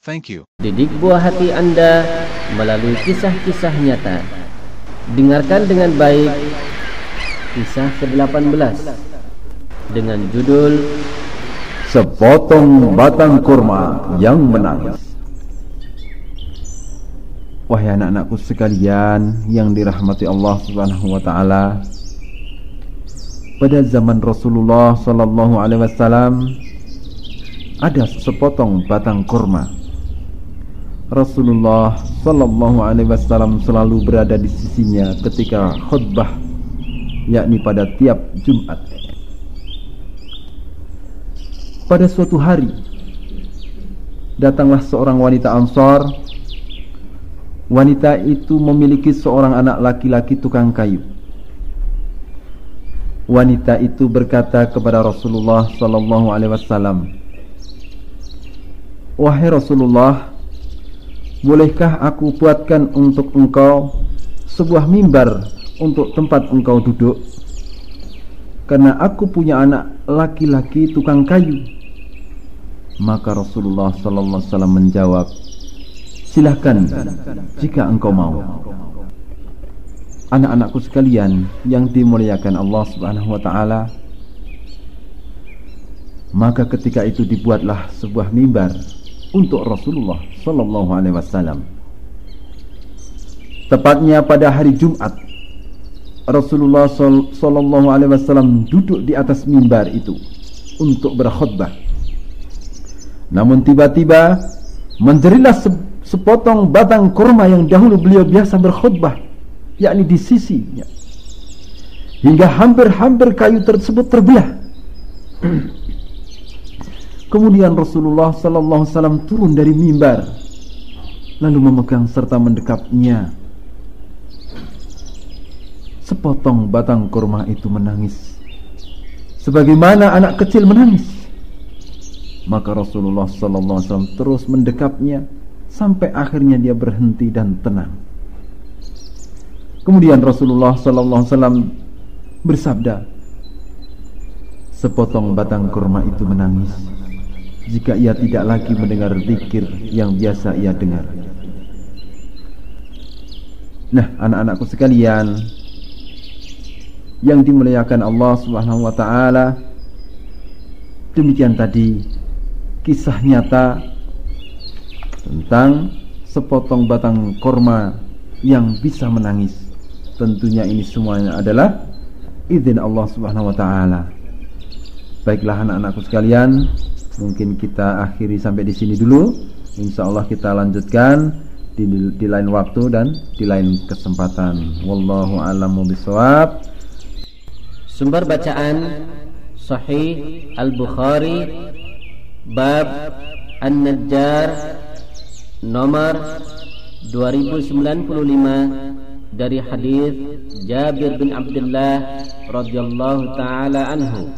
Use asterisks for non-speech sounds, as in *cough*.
Thank you. Didik buah hati Anda melalui kisah-kisah nyata. Dengarkan dengan baik kisah ke-18 dengan judul Sepotong batang kurma yang menangis. Wahai anak-anakku sekalian yang dirahmati Allah Subhanahu wa taala. Pada zaman Rasulullah sallallahu alaihi wasallam ada sepotong batang kurma Rasulullah Sallallahu Alaihi Wasallam selalu berada di sisinya ketika khutbah, yakni pada tiap Jumat. Pada suatu hari, datanglah seorang wanita Ansar. Wanita itu memiliki seorang anak laki-laki tukang kayu. Wanita itu berkata kepada Rasulullah Sallallahu Alaihi Wasallam, "Wahai Rasulullah, Bolehkah aku buatkan untuk engkau sebuah mimbar untuk tempat engkau duduk? Karena aku punya anak laki-laki tukang kayu. Maka Rasulullah sallallahu alaihi wasallam menjawab, "Silahkan jika engkau mau." Anak-anakku sekalian yang dimuliakan Allah Subhanahu wa taala, maka ketika itu dibuatlah sebuah mimbar untuk Rasulullah sallallahu alaihi wasallam. Tepatnya pada hari Jumat Rasulullah sallallahu alaihi wasallam duduk di atas mimbar itu untuk berkhutbah. Namun tiba-tiba menjerilah sepotong batang kurma yang dahulu beliau biasa berkhutbah, yakni di sisinya. Hingga hampir-hampir kayu tersebut terbelah. *clears throat* Kemudian Rasulullah sallallahu alaihi turun dari mimbar lalu memegang serta mendekapnya. Sepotong batang kurma itu menangis sebagaimana anak kecil menangis. Maka Rasulullah sallallahu alaihi terus mendekapnya sampai akhirnya dia berhenti dan tenang. Kemudian Rasulullah sallallahu alaihi bersabda, sepotong batang kurma itu menangis jika ia tidak lagi mendengar zikir yang biasa ia dengar. Nah, anak-anakku sekalian yang dimuliakan Allah Subhanahu wa taala, demikian tadi kisah nyata tentang sepotong batang korma yang bisa menangis. Tentunya ini semuanya adalah izin Allah Subhanahu wa taala. Baiklah anak-anakku sekalian, mungkin kita akhiri sampai di sini dulu. Insya Allah kita lanjutkan di, di lain waktu dan di lain kesempatan. Wallahu a'lam bishawab. Sumber bacaan Sahih Al-Bukhari bab An-Najjar nomor 2095 dari hadis Jabir bin Abdullah radhiyallahu taala anhu